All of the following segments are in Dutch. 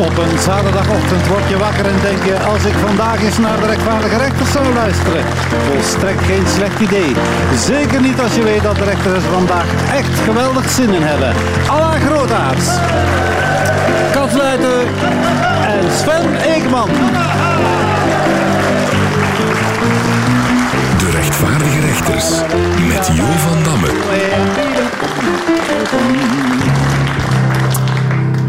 Op een zaterdagochtend word je wakker en denk je... als ik vandaag eens naar de rechtvaardige rechters zou luisteren. Volstrekt geen slecht idee. Zeker niet als je weet dat de rechters vandaag echt geweldig zin in hebben. Alla Grootaards. Kat Luiten en Sven Eekman. De rechtvaardige rechters met Jo van Damme.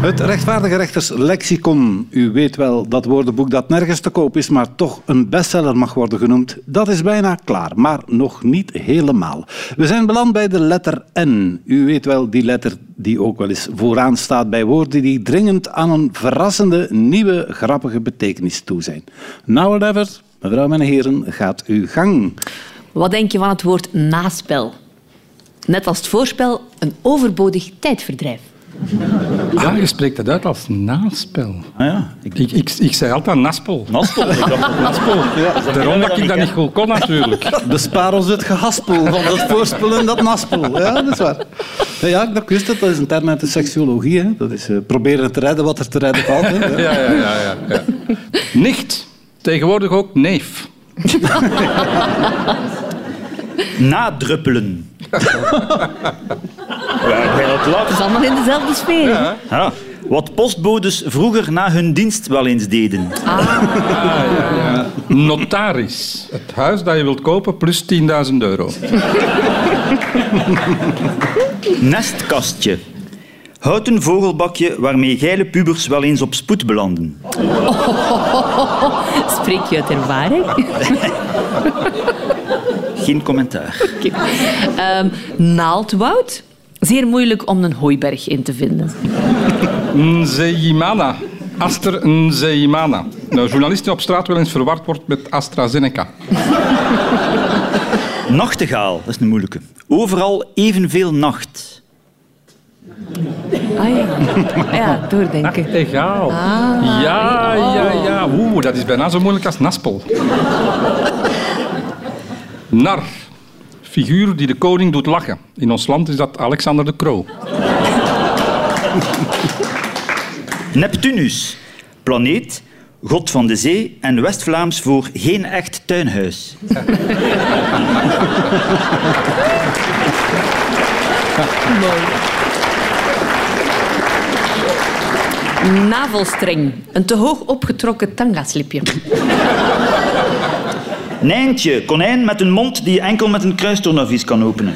Het rechtvaardige rechters lexicon. U weet wel, dat woordenboek dat nergens te koop is, maar toch een bestseller mag worden genoemd. Dat is bijna klaar, maar nog niet helemaal. We zijn beland bij de letter N. U weet wel, die letter die ook wel eens vooraan staat bij woorden die dringend aan een verrassende, nieuwe, grappige betekenis toe zijn. Now or never, mevrouw en heren, gaat uw gang. Wat denk je van het woord naspel? Net als het voorspel, een overbodig tijdverdrijf. Ja, je spreekt het uit als naspel. Ah ja, ik... Ik, ik, ik zei altijd naspel. Naspel. Ik dacht, Naspel. Daarom dat ik dat niet goed kon, natuurlijk. Bespaar ons het gehaspel van dat voorspellen dat naspel. Ja, dat is waar. Ja, dat wist het. Dat is een term uit de seksuologie. Hè. Dat is eh, proberen te redden wat er te redden valt. Hè. Ja. Ja, ja, ja. ja, ja. Nicht. Tegenwoordig ook neef. Nadruppelen. ja, ben het is allemaal in dezelfde sfeer. Ja. Wat postbodes vroeger na hun dienst wel eens deden. Notaris. Het huis dat je wilt kopen plus 10.000 euro. Nestkastje. Houten vogelbakje waarmee geile pubers wel eens op spoed belanden. Spreek je uit ervaring? Geen commentaar. Ehm, naaldwoud. Zeer moeilijk om een hooiberg in te vinden. Nzeimana. Aster Nzeimana. Nou, journalisten op straat wel eens verward wordt met AstraZeneca. Nachtegaal, dat is een moeilijke. Overal evenveel nacht. Ah ja, ja doordenken. Egaal. Ah. ja, ja, ja. Oeh, dat is bijna zo moeilijk als naspel. Nar. Figuur die de koning doet lachen. In ons land is dat Alexander de Croo. Neptunus. Planeet, god van de zee en West-Vlaams voor geen echt tuinhuis. Navelstreng. Een te hoog opgetrokken tangaslipje. Nijntje, konijn met een mond die je enkel met een kruistornavies kan openen.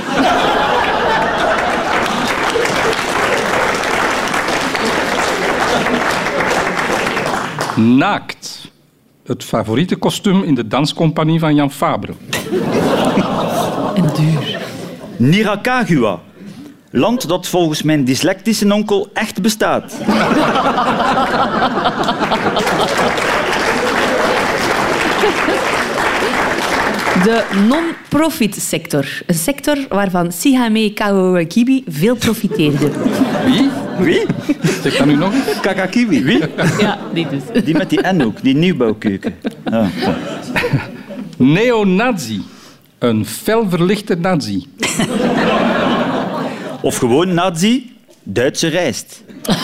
Naakt. Het favoriete kostuum in de danscompagnie van Jan Fabre. En duur. Nirakagua. Land dat volgens mijn dyslectische onkel echt bestaat. De non-profit sector. Een sector waarvan Sihame Kawakibi veel profiteerde. Wie? Wie? Zeg dat nu nog eens. Kakakiwi. Wie? Ja, die dus. Die met die N ook, die nieuwbouwkeuken. Ja. Neonazi. Een felverlichte nazi. Of gewoon nazi, Duitse rijst.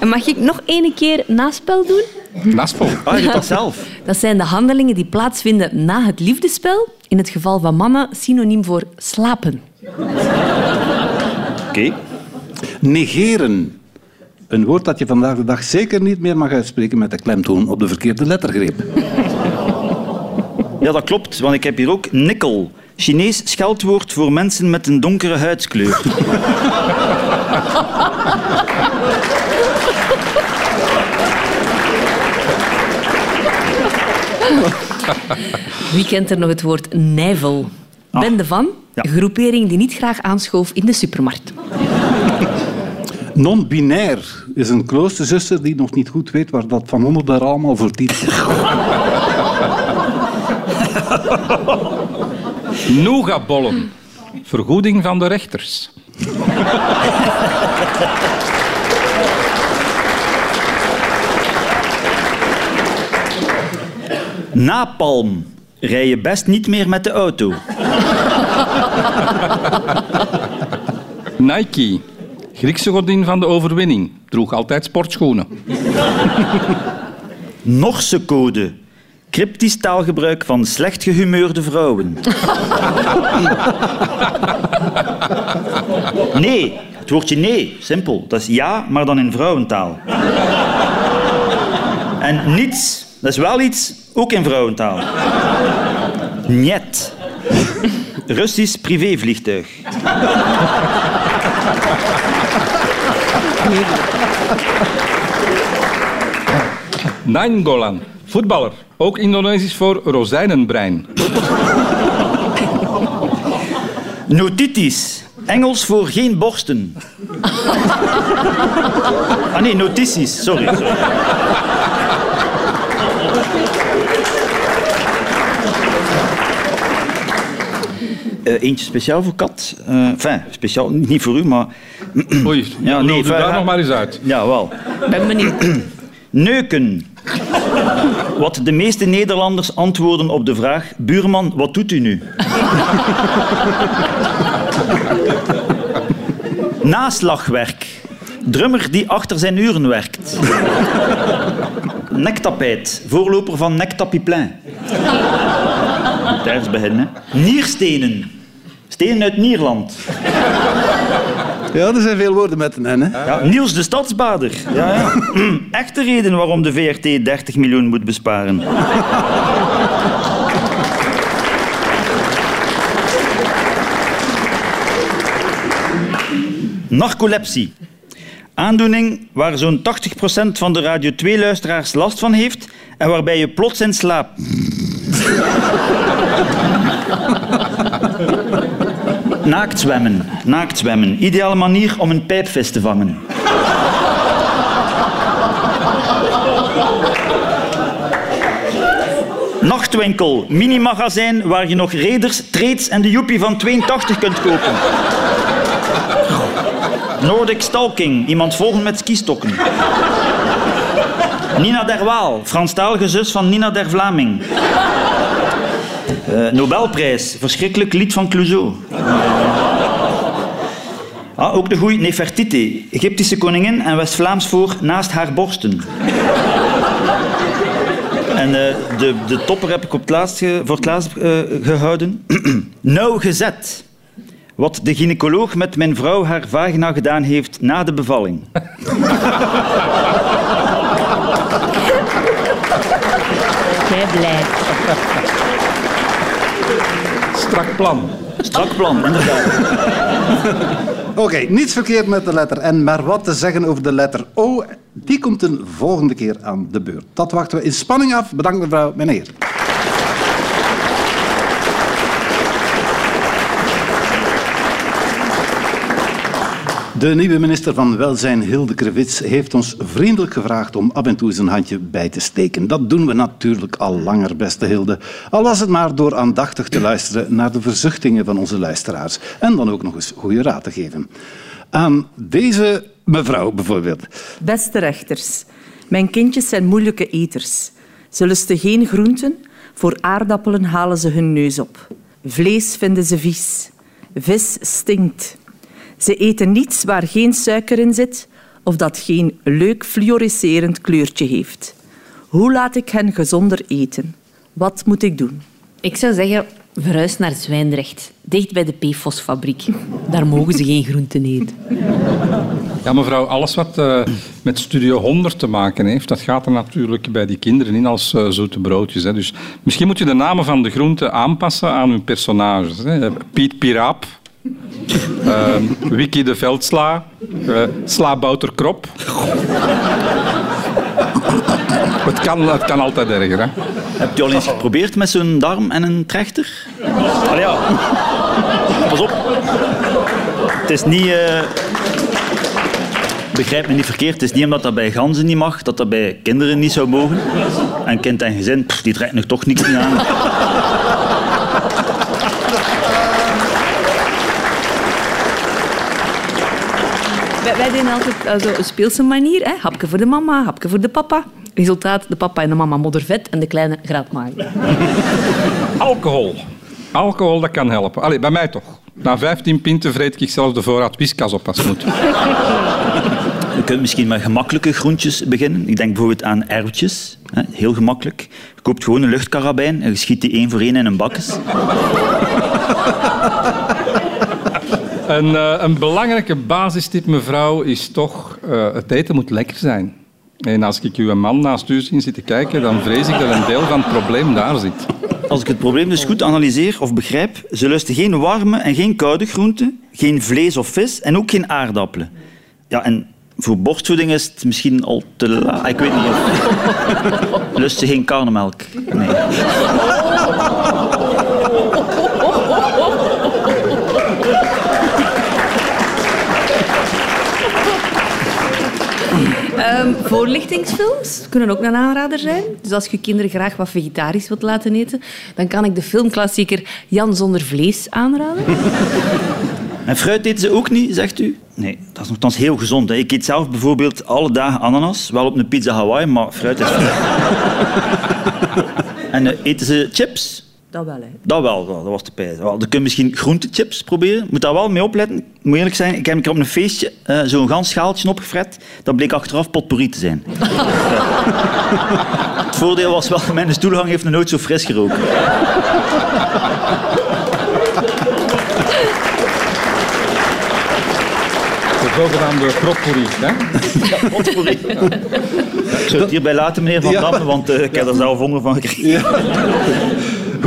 En Mag ik nog één keer naspel doen? Naspel. Ah, je doet dat zelf. Dat zijn de handelingen die plaatsvinden na het liefdespel. In het geval van mannen synoniem voor slapen. Oké. Negeren. Een woord dat je vandaag de dag zeker niet meer mag uitspreken met de klemtoon op de verkeerde lettergreep. Ja, dat klopt, want ik heb hier ook nikkel. Chinees scheldwoord voor mensen met een donkere huidskleur. Wie kent er nog het woord nijvel? Bende van, Ja. een groepering die niet graag aanschoof in de supermarkt. Non-binair is een kloosterzuster die nog niet goed weet waar dat van onder daar allemaal voor dient. Nougatbollen. Vergoeding van de rechters. Napalm. Rij je best niet meer met de auto. Nike. Griekse godin van de overwinning. droeg altijd sportschoenen. Norse code. Cryptisch taalgebruik van slecht gehumeurde vrouwen. Nee, het woordje nee, simpel. Dat is ja, maar dan in vrouwentaal. En niets, dat is wel iets, ook in vrouwentaal. Niet. Russisch privévliegtuig. Nainggolan, voetballer. Ook Indonesisch voor rozijnenbrein. Notities. Engels voor geen borsten. Ah nee, notities. Sorry. sorry. Eh, eentje speciaal voor kat. Eh enfin, speciaal, niet voor u, maar... Oei, Ja, nee, doe daar nog maar eens uit. Ja, wel. Ben benieuwd. Neuken. Wat de meeste Nederlanders antwoorden op de vraag... Buurman, wat doet u nu? Naslagwerk. Drummer die achter zijn uren werkt. Nektapijt. Voorloper van Nektapiplein. Is beginnen. hè. Nierstenen. Stenen uit Nierland. Ja, er zijn veel woorden met een N. Hè? Ja, Niels de Stadsbader. Ja, ja. Echte reden waarom de VRT 30 miljoen moet besparen. Narcolepsie. Aandoening waar zo'n 80% van de Radio 2-luisteraars last van heeft en waarbij je plots in slaap. Naaktzwemmen. Naaktzwemmen. Ideale manier om een pijpvis te vangen. Nachtwinkel. Minimagazijn waar je nog Raiders, Trades en de Joepie van 82 kunt kopen. Nordic Stalking. Iemand volgen met skistokken. Nina der Waal. Franstalige zus van Nina der Vlaming. Eh, Nobelprijs. Verschrikkelijk lied van Clouseau. Ah, ook de goeie Nefertiti. Egyptische koningin en West-Vlaams voor naast haar borsten. En eh, de, de topper heb ik op het laatst voor het laatst eh, gehouden. Nauwgezet. Wat de gynaecoloog met mijn vrouw haar vagina gedaan heeft na de bevalling. Jij blij. Strak plan. Strak plan, inderdaad. Oké, niets verkeerd met de letter N, maar wat te zeggen over de letter O, die komt een volgende keer aan de beurt. Dat wachten we in spanning af. Bedankt mevrouw, meneer. De nieuwe minister van Welzijn, Hilde Krevits, heeft ons vriendelijk gevraagd om af en toe zijn handje bij te steken. Dat doen we natuurlijk al langer, beste Hilde. Al was het maar door aandachtig te luisteren naar de verzuchtingen van onze luisteraars. En dan ook nog eens goede raad te geven. Aan deze mevrouw bijvoorbeeld. Beste rechters, mijn kindjes zijn moeilijke eters. Ze lusten geen groenten, voor aardappelen halen ze hun neus op. Vlees vinden ze vies. Vis stinkt. Ze eten niets waar geen suiker in zit of dat geen leuk fluorescerend kleurtje heeft. Hoe laat ik hen gezonder eten? Wat moet ik doen? Ik zou zeggen, verhuis naar Zwijndrecht, dicht bij de PFOS-fabriek. Daar mogen ze geen groenten eten. Ja, mevrouw, alles wat eh, met Studio 100 te maken heeft, dat gaat er natuurlijk bij die kinderen in als eh, zoete broodjes. Hè. Dus misschien moet je de namen van de groenten aanpassen aan hun personages. Hè. Piet Piraap, eh, Wiki de Veldsla, uh, Sla Bouter Krop. Het kan, het kan altijd erger. Hè. Heb je al eens geprobeerd met zo'n darm en een trechter? Allee, ja. Pas op. Het is niet... eh, Begrijp me niet verkeerd. Het is niet omdat dat bij ganzen niet mag, dat dat bij kinderen niet zou mogen. En kind en gezin, pff, die trekt nog toch niks aan. Wij, wij deden altijd eh, zo een speelse manier. Hè? Hapje voor de mama, hapje voor de papa. Resultaat, de papa en de mama moddervet en de kleine graadmager. Alcohol. Alcohol, dat kan helpen. Allee, bij mij toch. Na 15 pinten vreet ik zelfs de voorraad whiskas op als moet. Je kunt misschien met gemakkelijke groentjes beginnen. Ik denk bijvoorbeeld aan erwtjes. Hè, Heel gemakkelijk. Je koopt gewoon een luchtkarabijn en je schiet die één voor één in een bakjes. Een, eh, een belangrijke basistip, mevrouw, is toch... eh, het eten moet lekker zijn. En als ik uw man naast u zie zitten kijken, dan vrees ik dat een deel van het probleem daar zit. Als ik het probleem dus goed analyseer of begrijp, ze lusten geen warme en geen koude groenten, geen vlees of vis en ook geen aardappelen. Ja, en voor borstvoeding is het misschien al te laat. Ik weet niet of... Lust ze geen karnemelk? Nee. Ehm, voorlichtingsfilms kunnen ook een aanrader zijn. Dus als je kinderen graag wat vegetarisch wilt laten eten, dan kan ik de filmklassieker Jan zonder vlees aanraden. En fruit eten ze ook niet, zegt u? Nee, dat is nogthans heel gezond. Hè. Ik eet zelf bijvoorbeeld alle dagen ananas. Wel op een pizza Hawaii, maar fruit is fruit. en eh, eten ze chips? Dat wel, hè. Dat wel, dat was de pijs. Wel, Dan kun je misschien groentechips proberen. Moet daar wel mee opletten. Ik Moet eerlijk zijn, ik heb een keer op een feestje eh, zo'n gans schaaltje opgefret. Dat bleek achteraf potpourri te zijn. Het voordeel was wel, mijn stoelgang heeft nog nooit zo fris geroken. De zogenaamde proppourri. Hè? Potpourri. Ik zou het hierbij laten, meneer Van Ja. Damme, want eh, ik heb er zelf honger van gekregen.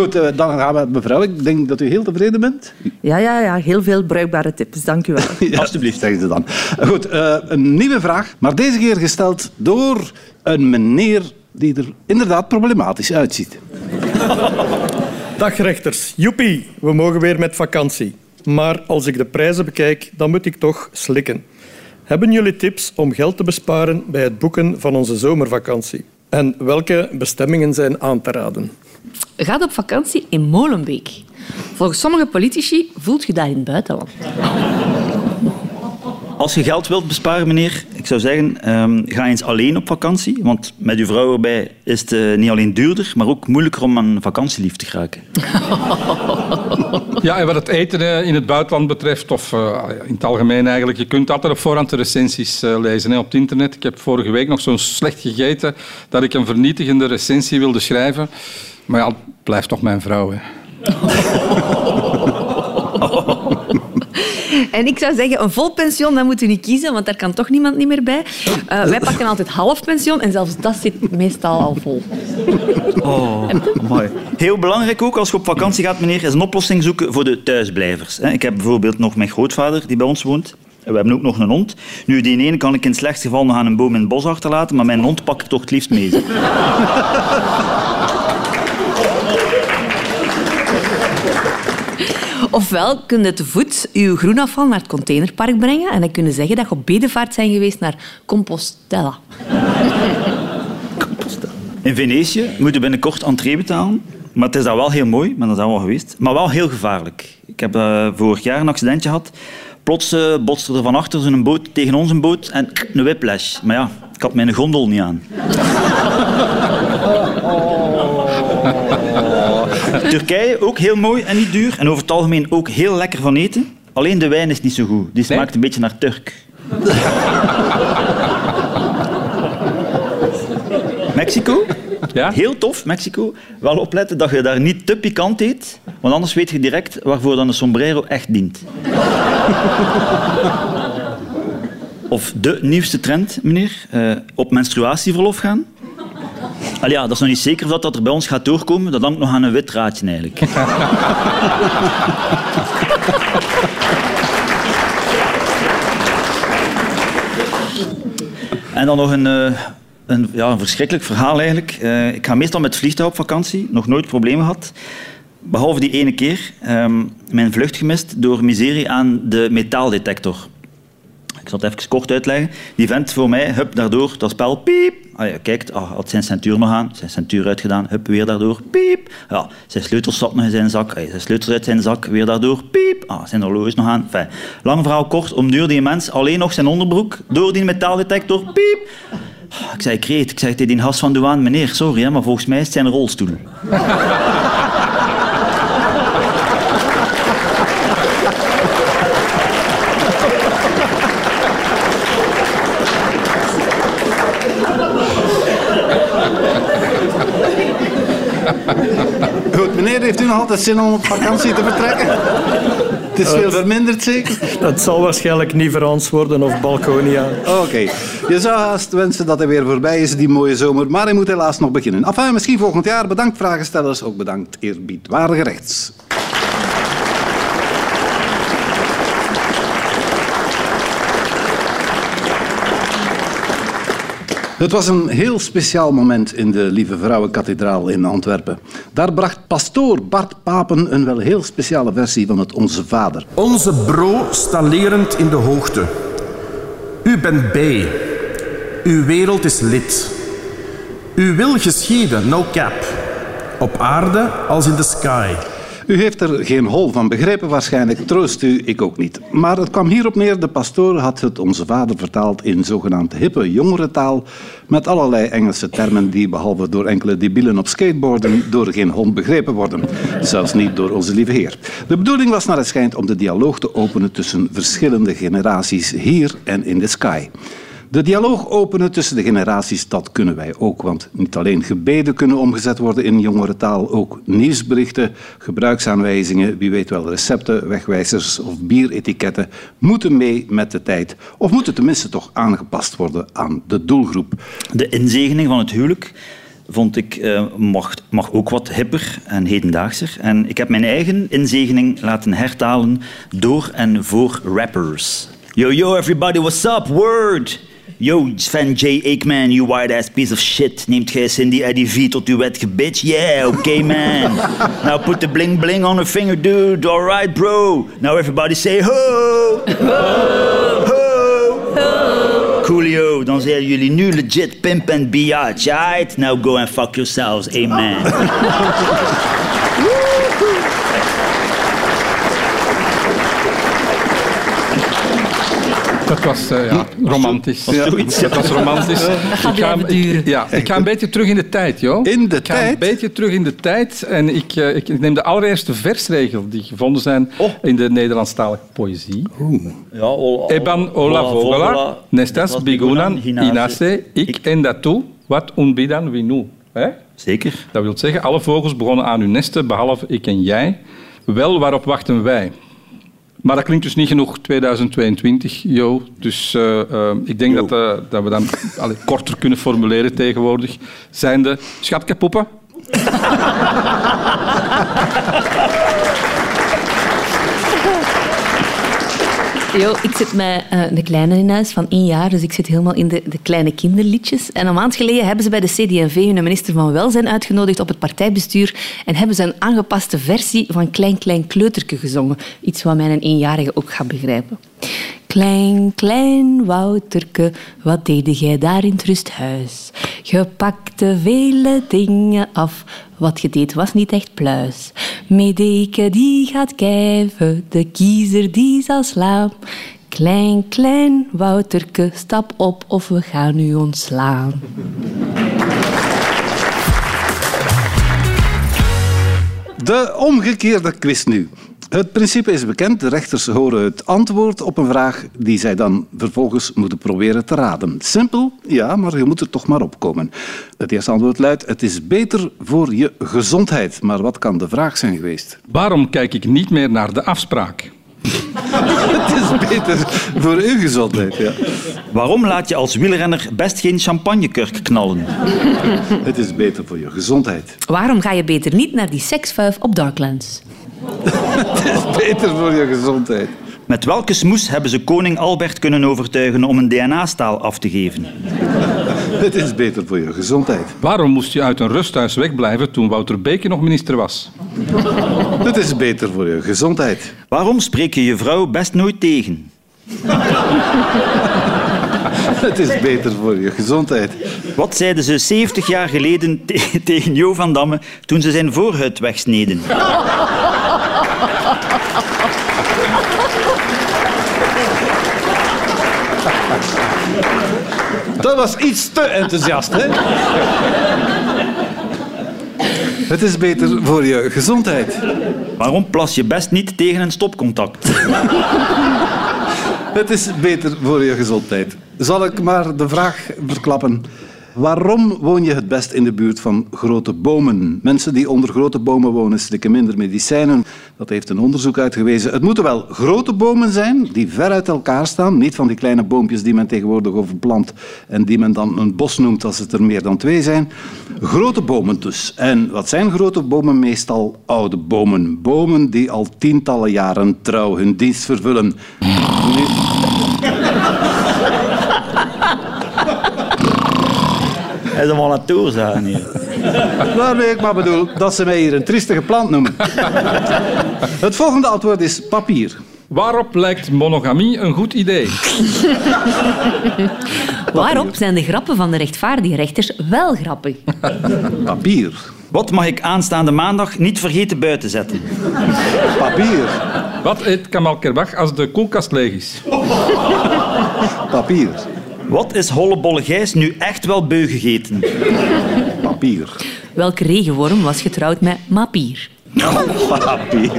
Goed, eh, dan gaan we, mevrouw. Ik denk dat u heel tevreden bent. Ja, ja, ja. Heel veel bruikbare tips. Dank u wel. Ja, Alsjeblieft, zeggen ze dan. Goed, eh, een nieuwe vraag, maar deze keer gesteld door een meneer die er inderdaad problematisch uitziet. Dag rechters, joepie, we mogen weer met vakantie. Maar als ik de prijzen bekijk, dan moet ik toch slikken. Hebben jullie tips om geld te besparen bij het boeken van onze zomervakantie? En welke bestemmingen zijn aan te raden? Gaat op vakantie in Molenbeek. Volgens sommige politici voelt je daar in het buitenland. Als je geld wilt besparen, meneer, ik zou zeggen, ehm, ga eens alleen op vakantie. Want met uw vrouw erbij is het eh, niet alleen duurder, maar ook moeilijker om aan vakantielief te geraken. Ja, en wat het eten eh, in het buitenland betreft, of eh, in het algemeen eigenlijk, je kunt altijd op voorhand de recensies eh, lezen hè, op het internet. Ik heb vorige week nog zo'n slecht gegeten dat ik een vernietigende recensie wilde schrijven. Maar ja, het blijft toch mijn vrouw. Hè. En ik zou zeggen, een vol pension, dat moet u niet kiezen, want daar kan toch niemand niet meer bij. Eh, wij pakken altijd half pension en zelfs dat zit meestal al vol. Oh, mooi. Heel belangrijk ook als je op vakantie gaat, meneer, is een oplossing zoeken voor de thuisblijvers. Ik heb bijvoorbeeld nog mijn grootvader die bij ons woont. We hebben ook nog een hond. Nu, die ene kan ik in het slechtste geval nog aan een boom in het bos achterlaten, maar mijn hond pak ik toch het liefst mee. Ofwel kun je te voet je groenafval naar het containerpark brengen en dan kunnen zeggen dat je op bedevaart zijn geweest naar Compostela. In Venetië moet je binnenkort entree betalen. Maar het is daar wel heel mooi, ik ben daar wel geweest. Maar wel heel gevaarlijk. Ik heb eh, vorig jaar een accidentje gehad. Plots eh, botste er van achter zo'n boot tegen onze boot en een whiplash. Maar ja, ik had mijn gondel niet aan. Turkije, ook heel mooi en niet duur. En over het algemeen ook heel lekker van eten. Alleen de wijn is niet zo goed. Die smaakt een beetje naar Turk. Mexico? Ja? Heel tof, Mexico. Wel opletten dat je daar niet te pikant eet, want anders weet je direct waarvoor dan een sombrero echt dient. Of de nieuwste trend, meneer, eh, op menstruatieverlof gaan. Al ja, dat is nog niet zeker of dat, dat er bij ons gaat doorkomen. Dat hangt nog aan een wit raadje eigenlijk. En dan nog een, eh, een, ja, verschrikkelijk verhaal eigenlijk. Eh, ik ga meestal met vliegtuig op vakantie, nog nooit problemen gehad. Behalve die ene keer, ehm, mijn vlucht gemist door miserie aan de metaaldetector. Zal het even kort uitleggen. Die vent voor mij, hup, daardoor, dat spel, piep. Ah, ja, kijkt, ah, had zijn centuur nog aan, zijn centuur uitgedaan, hup, weer daardoor, piep. Ja, zijn sleutels zat nog in zijn zak, ah, zijn sleutels uit zijn zak, weer daardoor, piep. Ah, zijn horloge nog aan. Enfin, lang verhaal kort, om duur die mens alleen nog zijn onderbroek door die metaaldetector, piep. Ah, Ik zei, kreet, ik zei tegen die gast van douane, meneer, sorry, maar volgens mij is het zijn rolstoel. Heeft u nog altijd zin om op vakantie te vertrekken? Het is veel verminderd, zeker? Het zal waarschijnlijk Niverans worden of Balconia. Oké. Je zou haast wensen dat hij weer voorbij is, die mooie zomer. Maar hij moet helaas nog beginnen. Enfin, misschien volgend jaar. Bedankt, vragenstellers. Ook bedankt, eerbiedwaardige rechts. Het was een heel speciaal moment in de Lieve Vrouwenkathedraal in Antwerpen. Daar bracht pastoor Bart Papen een wel heel speciale versie van het Onze Vader. Onze bro stalerend in de hoogte. U bent bij. Uw wereld is lid. Uw wil geschieden, no cap. Op aarde als in de sky. U heeft er geen hol van begrepen waarschijnlijk, troost u, ik ook niet. Maar het kwam hierop neer, de pastoor had het Onze Vader vertaald in zogenaamd hippe jongerentaal met allerlei Engelse termen die behalve door enkele debielen op skateboarden door geen hond begrepen worden. Zelfs niet door onze lieve Heer. De bedoeling was naar het schijnt om de dialoog te openen tussen verschillende generaties hier en in de sky. De dialoog openen tussen de generaties, dat kunnen wij ook. Want niet alleen gebeden kunnen omgezet worden in jongerentaal, ook nieuwsberichten, gebruiksaanwijzingen, wie weet wel recepten, wegwijzers of bieretiketten moeten mee met de tijd. Of moeten tenminste toch aangepast worden aan de doelgroep. De inzegening van het huwelijk vond ik eh, mag, mag ook wat hipper en hedendaagser. En ik heb mijn eigen inzegening laten hertalen door en voor rappers. Yo, yo, everybody, what's up? Word! Yo, Sven J. Aikman, you white ass piece of shit. Neemt gij Cindy Eddie V tot uw wet bitch? Yeah, okay man. Now put the bling bling on her finger, dude. Alright, bro. Now everybody say ho! Ho! Ho! Coolio, dan zijn jullie nu legit pimp and biatch, alright? Now go and fuck yourselves, amen. Dat was eh, ja, romantisch. Was zoiets, Dat was romantisch. gaat Ik ga, blijven duren. ja, ik ga een beetje terug in de tijd, joh. In de ik ga tijd? een beetje terug in de tijd. En ik, eh, ik neem de allereerste versregel die gevonden zijn Oh. in de Nederlandstalige poëzie. Ja, ol, Eban ola vogela, nestas bigunan inace, ik en datu, wat unbidan winu. Hè? Zeker. Dat wil zeggen, alle vogels begonnen aan hun nesten, behalve ik en jij. Wel, waarop wachten wij? Maar dat klinkt dus niet genoeg 2022, yo. Dus eh, eh, ik denk dat, eh, dat we dan allee, korter kunnen formuleren tegenwoordig. Zijn de schatkapoepen? Ik zit met eh, een kleine in huis van één jaar, dus ik zit helemaal in de, de kleine kinderliedjes. En een maand geleden hebben ze bij de CD&V hun minister van Welzijn uitgenodigd op het partijbestuur en hebben ze een aangepaste versie van Klein Klein Kleuterke gezongen. Iets wat mijn eenjarige ook gaat begrijpen. Klein, klein Wouterke, wat deed jij daar in het rusthuis? Je pakte vele dingen af, wat je deed was niet echt pluis. Medeke die gaat kijven, de kiezer die zal slaan. Klein, klein Wouterke, stap op of we gaan u ontslaan. De omgekeerde quiz nu. Het principe is bekend. De rechters horen het antwoord op een vraag die zij dan vervolgens moeten proberen te raden. Simpel, ja, maar je moet er toch maar opkomen. Het eerste antwoord luidt: Het is beter voor je gezondheid. Maar wat kan de vraag zijn geweest? Waarom kijk ik niet meer naar de afspraak? Het is beter voor uw gezondheid, ja. Waarom laat je als wielrenner best geen champagnekurk knallen? Het is beter voor je gezondheid. Waarom ga je beter niet naar die seksvuif op Darklands? Het is beter voor je gezondheid. Met welke smoes hebben ze koning Albert kunnen overtuigen om een DNA-staal af te geven? Het is beter voor je gezondheid. Waarom moest je uit een rusthuis wegblijven toen Wouter Beke nog minister was? Het is beter voor je gezondheid. Waarom spreek je je vrouw best nooit tegen? Het is beter voor je gezondheid. Wat zeiden ze 70 jaar geleden te- tegen Jo van Damme toen ze zijn voorhuid wegsneden? Dat was iets te enthousiast, hè? Het is beter voor je gezondheid. Waarom plas je best niet tegen een stopcontact? Het is beter voor je gezondheid. Zal ik maar de vraag verklappen? Waarom woon je het best in de buurt van grote bomen? Mensen die onder grote bomen wonen slikken minder medicijnen. Dat heeft een onderzoek uitgewezen. Het moeten wel grote bomen zijn die ver uit elkaar staan. Niet van die kleine boompjes die men tegenwoordig overplant en die men dan een bos noemt als het er meer dan twee zijn. Grote bomen dus. En wat zijn grote bomen? Meestal oude bomen. Bomen die al tientallen jaren trouw hun dienst vervullen. Hij is allemaal aan het hier. Waarmee ik maar bedoel dat ze mij hier een triestige plant noemen. Het volgende antwoord is papier. Waarop lijkt monogamie een goed idee? Waarop zijn de grappen van de rechtvaardige rechters wel grappig? Papier. Wat mag ik aanstaande maandag niet vergeten buiten zetten? Papier. Wat eet Kamal Kerbach als de koelkast leeg is? Papier. Wat is hollebolle Gijs nu echt wel beu gegeten? Papier. Welke regenworm was getrouwd met Mapier? Papier.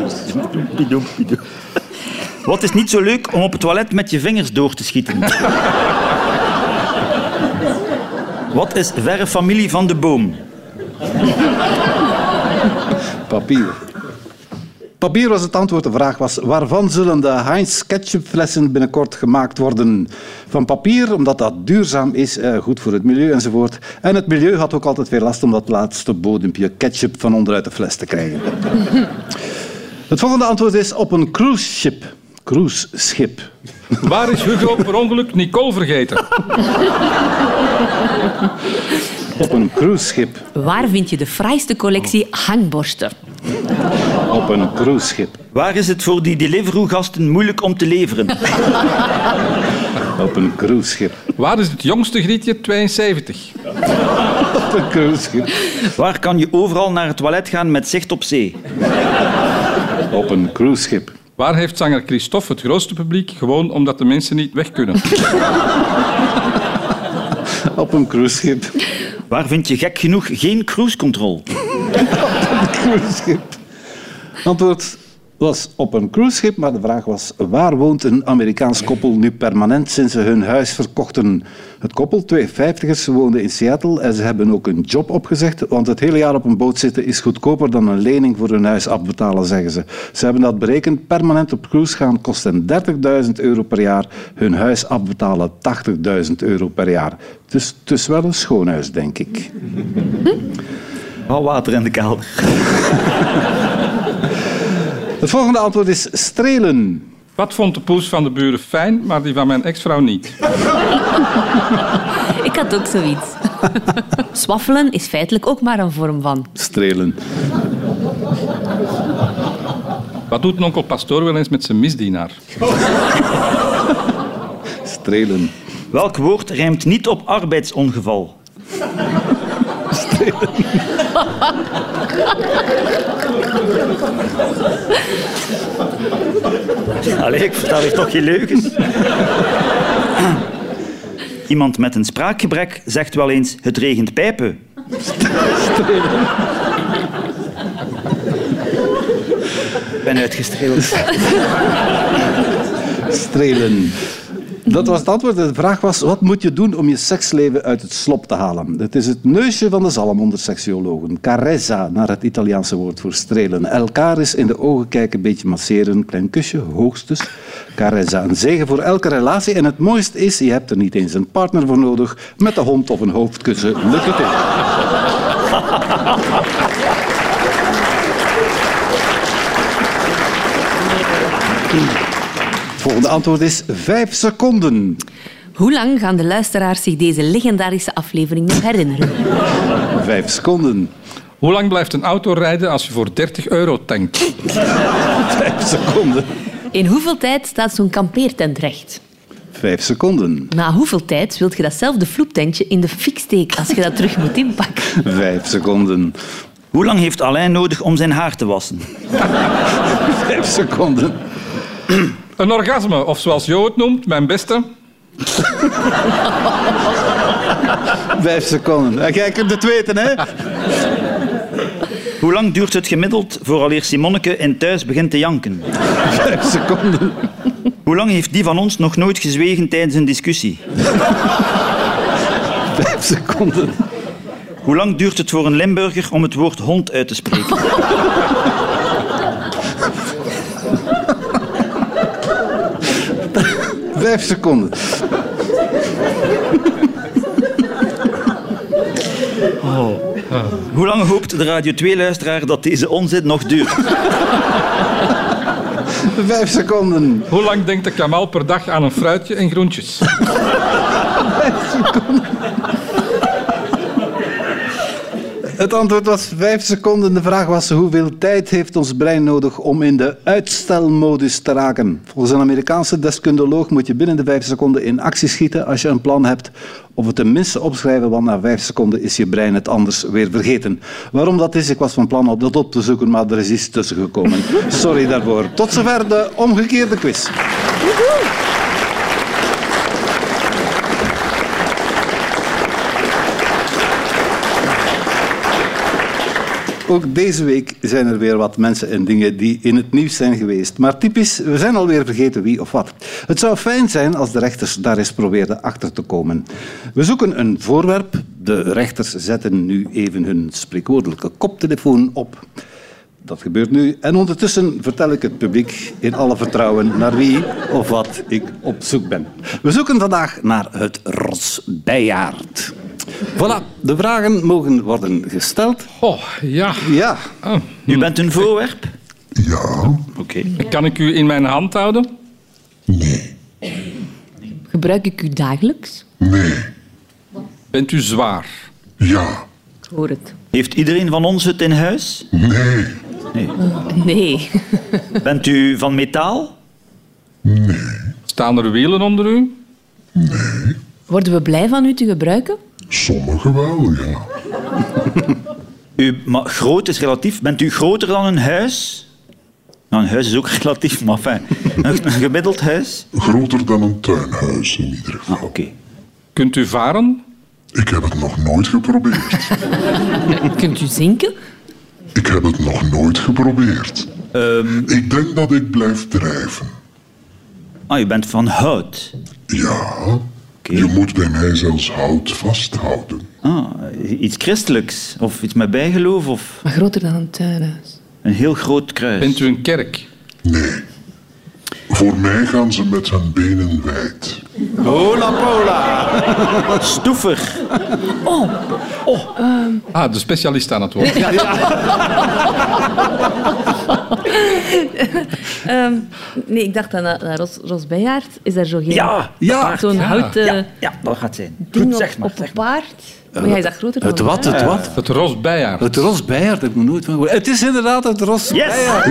Wat is niet zo leuk om op het toilet met je vingers door te schieten? Wat is verre familie van de boom? Papier. Papier was het antwoord. De vraag was waarvan zullen de Heinz ketchupflessen binnenkort gemaakt worden? Van papier, omdat dat duurzaam is, eh, goed voor het milieu enzovoort. En het milieu had ook altijd veel last om dat laatste bodempje ketchup van onderuit de fles te krijgen. Het volgende antwoord is op een cruise ship. Cruise schip. Waar is Hugo per ongeluk Nicole vergeten? Op een cruise schip. Waar vind je de fraaiste collectie hangborsten? Op een cruise schip. Waar is het voor die Deliveroo-gasten moeilijk om te leveren? Op een cruise schip. Waar is het jongste grietje 72? Op een cruise schip. Waar kan je overal naar het toilet gaan met zicht op zee? Op een cruise schip. Waar heeft zanger Christophe het grootste publiek? Gewoon omdat de mensen niet weg kunnen. Op een cruise schip. Waar vind je gek genoeg geen cruise control? Antwoord was op een cruiseschip, maar de vraag was waar woont een Amerikaans koppel nu permanent sinds ze hun huis verkochten? Het koppel, twee vijftigers, woonde in Seattle en ze hebben ook een job opgezegd, want het hele jaar op een boot zitten is goedkoper dan een lening voor hun huis afbetalen, zeggen ze. Ze hebben dat berekend. Permanent op cruise gaan kost hen 30.000 euro per jaar. Hun huis afbetalen 80.000 euro per jaar. Dus het is wel een schoon huis, denk ik. Hou water in de kelder. Het volgende antwoord is strelen. Wat vond de poes van de buren fijn, maar die van mijn ex-vrouw niet? Ik had ook zoiets. Swaffelen is feitelijk ook maar een vorm van. Strelen. Wat doet een onkel pastoor wel eens met zijn misdienaar? Strelen. Welk woord rijmt niet op arbeidsongeval? Allee, ik vertel hier toch geen leugens. Iemand met een spraakgebrek zegt wel eens: het regent pijpen. Ik ben uitgestreeld. Strelen. Dat was het antwoord. De vraag was, wat moet je doen om je seksleven uit het slop te halen? Het is het neusje van de zalm onder seksuologen. Carezza, naar het Italiaanse woord voor strelen. Elkaar eens in de ogen kijken, een beetje masseren, klein kusje, hoogstens. Carezza, een zegen voor elke relatie. En het mooiste is, je hebt er niet eens een partner voor nodig. Met de hond of een hoofdkussen lukt het ook. Het volgende antwoord is vijf seconden. Hoe lang gaan de luisteraars zich deze legendarische aflevering nog herinneren? Vijf seconden. Hoe lang blijft een auto rijden als je voor 30 euro tankt? Vijf seconden. In hoeveel tijd staat zo'n kampeertent recht? Vijf seconden. Na hoeveel tijd wilt je datzelfde vloeptentje in de fik steken als je dat terug moet inpakken? Vijf seconden. Hoe lang heeft Alain nodig om zijn haar te wassen? Vijf seconden. Een orgasme, of zoals Jo het noemt, mijn beste. Vijf seconden. En jij kunt het weten, hè? Hoe lang duurt het gemiddeld vooraleer Simonneke in thuis begint te janken? Vijf seconden. Hoe lang heeft die van ons nog nooit gezwegen tijdens een discussie? Vijf seconden. Hoe lang duurt het voor een Limburger om het woord hond uit te spreken? Vijf seconden. Hoe lang hoopt de Radio 2-luisteraar dat deze onzin nog duurt? Vijf seconden. Hoe lang denkt de Kamal per dag aan een fruitje en groentjes? Het antwoord was vijf seconden. De vraag was hoeveel tijd heeft ons brein nodig om in de uitstelmodus te raken. Volgens een Amerikaanse deskundeloog moet je binnen de vijf seconden in actie schieten als je een plan hebt. Of het tenminste opschrijven, want na vijf seconden is je brein het anders weer vergeten. Waarom dat is, ik was van plan om dat op te zoeken, maar er is iets tussen gekomen. Sorry daarvoor. Tot zover de omgekeerde quiz. Ook deze week zijn er weer wat mensen en dingen die in het nieuws zijn geweest. Maar typisch, we zijn alweer vergeten wie of wat. Het zou fijn zijn als de rechters daar eens probeerden achter te komen. We zoeken een voorwerp. De rechters zetten nu even hun spreekwoordelijke koptelefoon op. Dat gebeurt nu. En ondertussen vertel ik het publiek in alle vertrouwen naar wie of wat ik op zoek ben. We zoeken vandaag naar het rosbijaard. Voilà, de vragen mogen worden gesteld. Oh, ja. Ja, U bent een voorwerp? Ja, Oké. Kan ik u in mijn hand houden? nee, Gebruik ik u dagelijks? nee, Bent u zwaar? ja, Ik hoor het. Heeft iedereen van ons het in huis? nee, Nee. Bent u van metaal? Staan er wielen onder u? Worden we blij van u te gebruiken? Sommige wel, ja. U, maar groot is relatief. Bent u groter dan een huis? Nou, een huis is ook relatief, maar enfin, een, een gemiddeld huis? Groter dan een tuinhuis in ieder geval. Ah, oké. Kunt u varen? Ik heb het nog nooit geprobeerd. Kunt u zinken? Ik heb het nog nooit geprobeerd. Ehm, Ik denk dat ik blijf drijven. ah, u bent van hout. Ja, je moet bij mij zelfs hout vasthouden. Ah, iets christelijks. Of iets met bijgeloof. Of Maar groter dan een tuinhuis. een heel groot kruis. Bent u een kerk? Nee. Voor mij gaan ze met hun benen wijd. Hola pola. Stoever. Ah, de specialist aan het woord. Ehm, nee, ik dacht aan, aan Ros, Ros Bijaard. Is daar zo geen... Ja, Ja, Zo'n houten ja, ja, dat gaat zijn. ding Goed, op, zeg maar. op Zeg een paard. Maar jij is dat groter dan Het wat, het wat? Het rosbijaard. Het rosbijaard, heb ik nog nooit van gehoord. Het is inderdaad het rosbijaard.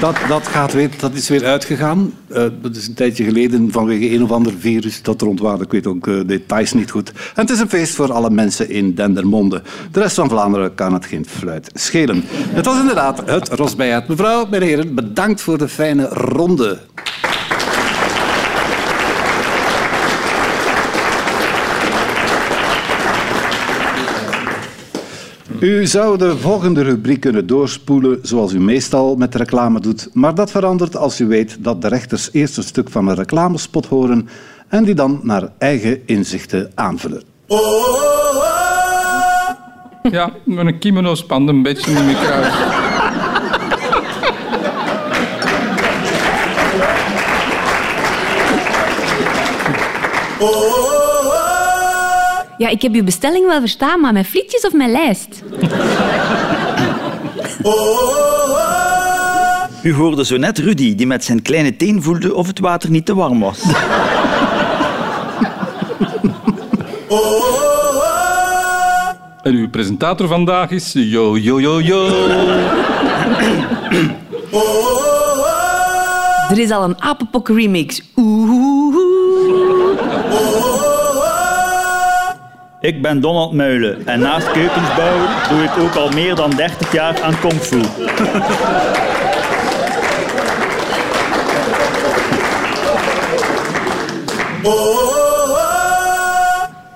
Dat, dat, gaat weer, dat is weer uitgegaan. Eh, dat is een tijdje geleden vanwege een of ander virus dat ontwaarde. Ik weet ook de details niet goed. En het is een feest voor alle mensen in Dendermonde. De rest van Vlaanderen kan het geen fluit schelen. Het was inderdaad het Rosbijaard. Mevrouw, heren, bedankt voor de fijne ronde. U zou de volgende rubriek kunnen doorspoelen zoals u meestal met reclame doet, maar dat verandert als u weet dat de rechters eerst een stuk van een reclamespot horen en die dan naar eigen inzichten aanvullen. Ja, met een kimono-span een beetje in mijn Ja, ik heb uw bestelling wel verstaan, maar met frietjes of met lijst? U hoorde zo net Rudy, die met zijn kleine teen voelde of het water niet te warm was. En uw presentator vandaag is Yo Yo Yo Yo. Er is al een apenpok remix. Oeh. Ik ben Donald Muilen en naast keukens bouwen doe ik ook al meer dan 30 jaar aan kung fu.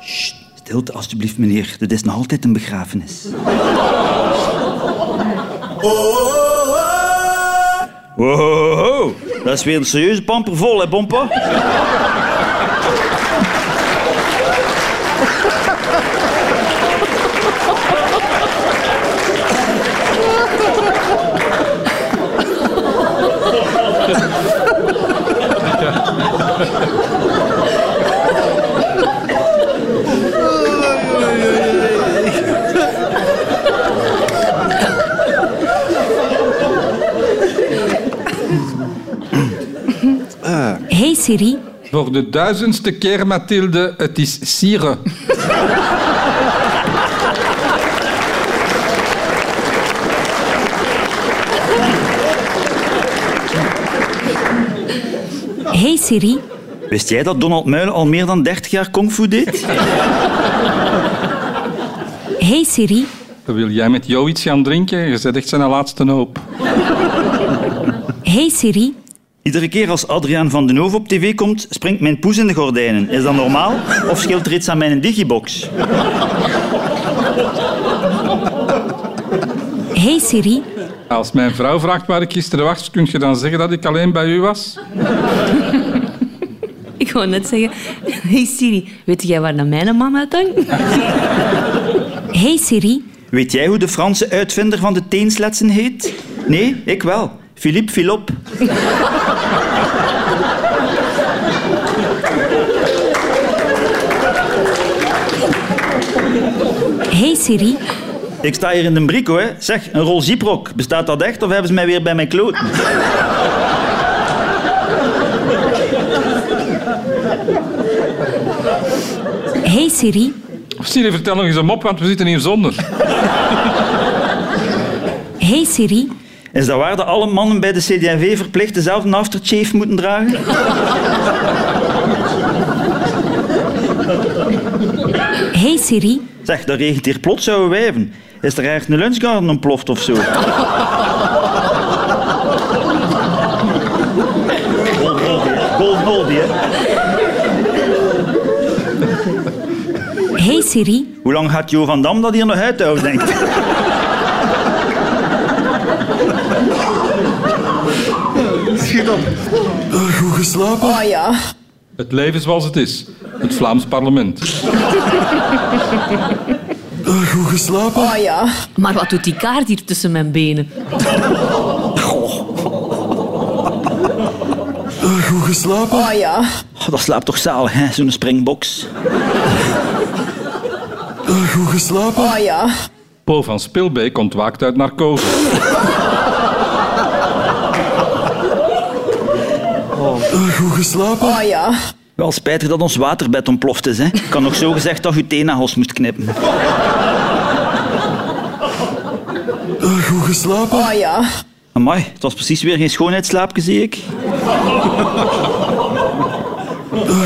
Sst, stilte alstublieft meneer, dit is nog altijd een begrafenis. Wow, Dat is weer een serieuze pamper vol, hè, Bompa? Hey Siri, Voor de duizendste keer, Mathilde, het is Sire. hey Siri, Wist jij dat Donald Muilen al meer dan 30 jaar kungfu deed? hey Siri, Wil jij met jou iets gaan drinken? Je zet echt zijn laatste hoop. hey Siri, Iedere keer als Adriaan van den Hoof op tv komt, springt mijn poes in de gordijnen. Is dat normaal? Of scheelt er iets aan mijn digibox? hey Siri, Als mijn vrouw vraagt waar ik gisteren was, kun je dan zeggen dat ik alleen bij u was? ik wou net zeggen, hey Siri, weet jij waar naar mijn man uithangt? hey Siri, Weet jij hoe de Franse uitvinder van de teensletsen heet? Nee, ik wel. Philippe Philop. hey Siri, Ik sta hier in de brico, hè. Zeg, een rol Ziprok. Bestaat dat echt of hebben ze mij weer bij mijn kloten? hey Siri, Siri, vertel nog eens een mop, want we zitten hier zonder. hey Siri, Is dat waar dat alle mannen bij de CD&V verplicht dezelfde aftershave moeten dragen? hey Siri, Zeg, dat regent hier plots oude wijven. Is er ergens een lunchgarden ontploft of zo? Golden oldie, hè. Hey Siri, Hoe lang gaat Jo van Dam dat hier nog uithouden, denk Schiet op. Goed geslapen? Oh ja. Het leven zoals het is. Het Vlaams parlement. Goed geslapen? Oh ja. maar wat doet die kaart hier tussen mijn benen? Goed geslapen? Oh ja. Oh, dat slaapt toch zalig, hè? Zo'n springbox. Goed geslapen? Oh ja. Po van Spilbeek ontwaakt uit narcose. Goed geslapen? Oh ja. Wel spijtig dat ons waterbed ontploft is, hè? Ik kan nog zo gezegd dat je teennagels moest knippen. Goed geslapen? Oh ja. Amai, het was precies weer geen schoonheidsslaapje, zie ik.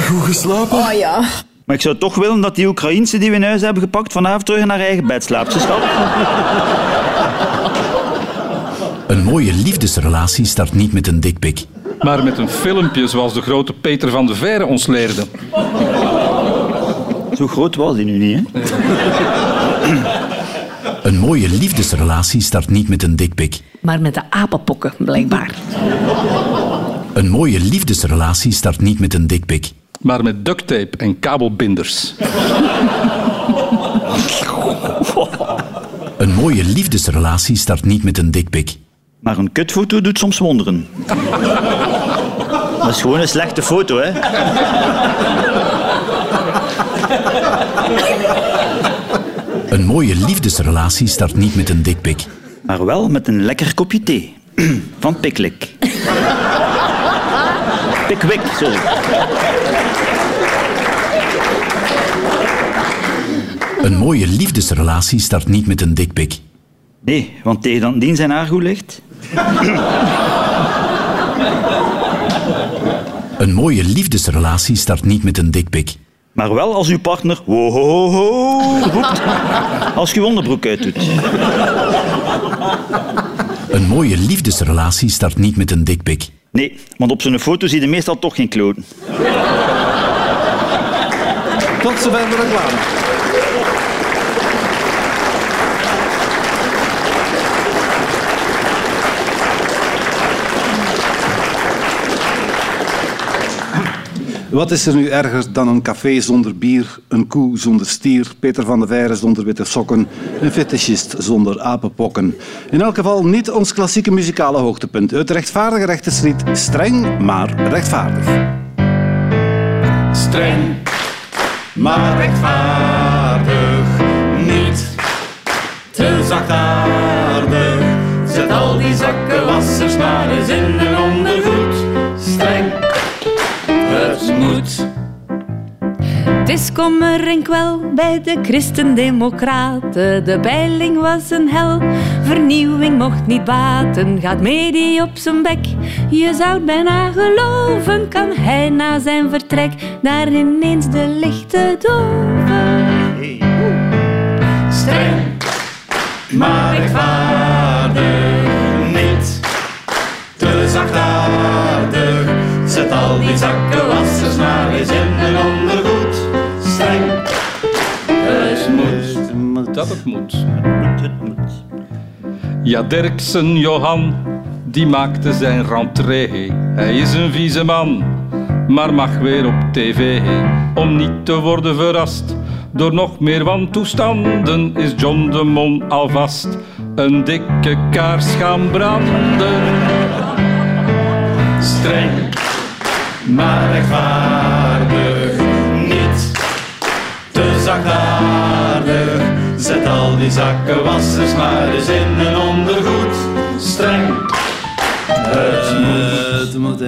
Goed geslapen? Oh ja. Maar ik zou toch willen dat die Oekraïense die we in huis hebben gepakt vanavond terug in haar eigen bed slaapt. Ze schat. Een mooie liefdesrelatie start niet met een dikpik. Maar met een filmpje zoals de grote Peter van de Veire ons leerde. Zo groot was die nu niet, hè? Een mooie liefdesrelatie start niet met een dikpik. Maar met de apenpokken, blijkbaar. Een mooie liefdesrelatie start niet met een dikpik. Maar met ducttape en kabelbinders. Een mooie liefdesrelatie start niet met een dikpik. Maar een kutfoto doet soms wonderen. Dat is gewoon een slechte foto, hè? Een mooie liefdesrelatie start niet met een dikpik. Maar wel met een lekker kopje thee. Van Pickwick. Pickwick, sorry. Een mooie liefdesrelatie start niet met een dikpik. Nee, want tegen dan dien zijn haar goed ligt. Een mooie liefdesrelatie start niet met een dikpik. Maar wel als uw partner wo ho ho roept als je onderbroek uitdoet. Een mooie liefdesrelatie start niet met een dikpik. Nee, want op zo'n foto zie je meestal toch geen kloten. Tot zover de reclame. Wat is er nu erger dan een café zonder bier, een koe zonder stier, Peter van der Veire zonder witte sokken, een fetischist zonder apenpokken? In elk geval niet ons klassieke muzikale hoogtepunt. Het rechtvaardige rechterslied streng, maar rechtvaardig. Streng, maar rechtvaardig, niet te zachtaardig. Zet al die zakkenwassers maar eens in een ondergoed. Het is kommer en bij de Christendemocraten. De peiling was een hel, vernieuwing mocht niet baten. Gaat medie op zijn bek, je zou bijna geloven. Kan hij na zijn vertrek daar ineens de lichten doven? Streng, maar rechtvaardig, niet te zachtaardig. Zet al die zakkenwassers maar eens in een ondergoed. Streng, het moet. Dat het moet. Ja, Derksen Johan, die maakte zijn rentree. Hij is een vieze man, maar mag weer op tv. Om niet te worden verrast door nog meer wantoestanden, is John de Mon alvast een dikke kaars gaan branden. Streng, maar rechtvaardig, niet te zachtaardig. Zet al die zakkenwassers maar eens in een ondergoed. Streng, het moet.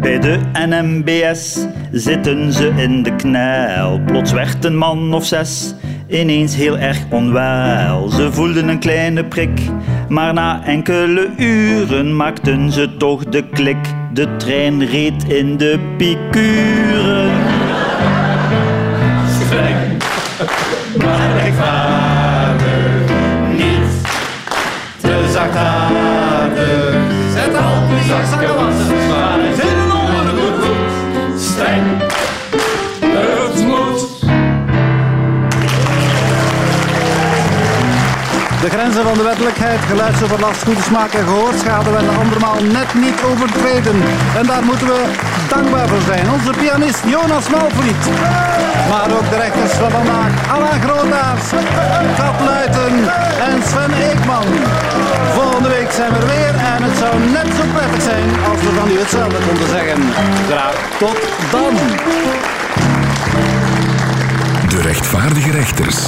Bij de NMBS zitten ze in de knel. Plots werd een man of zes ineens heel erg onwel. Ze voelden een kleine prik, maar na enkele uren maakten ze toch de klik. De trein reed in de piekuren. Streng, maar rechtvaardig, Grenzen van de wettelijkheid, geluidsoverlast, goede smaak en gehoorschade werden andermaal net niet overtreden. En daar moeten we dankbaar voor zijn. Onze pianist Jonas Malvliet. Maar ook de rechters van vandaag, Alain Grootaars, Kat Luiten en Sven Eekman. Volgende week zijn we er weer en het zou net zo prettig zijn als we van u hetzelfde konden zeggen. Graag tot dan. De rechtvaardige rechters.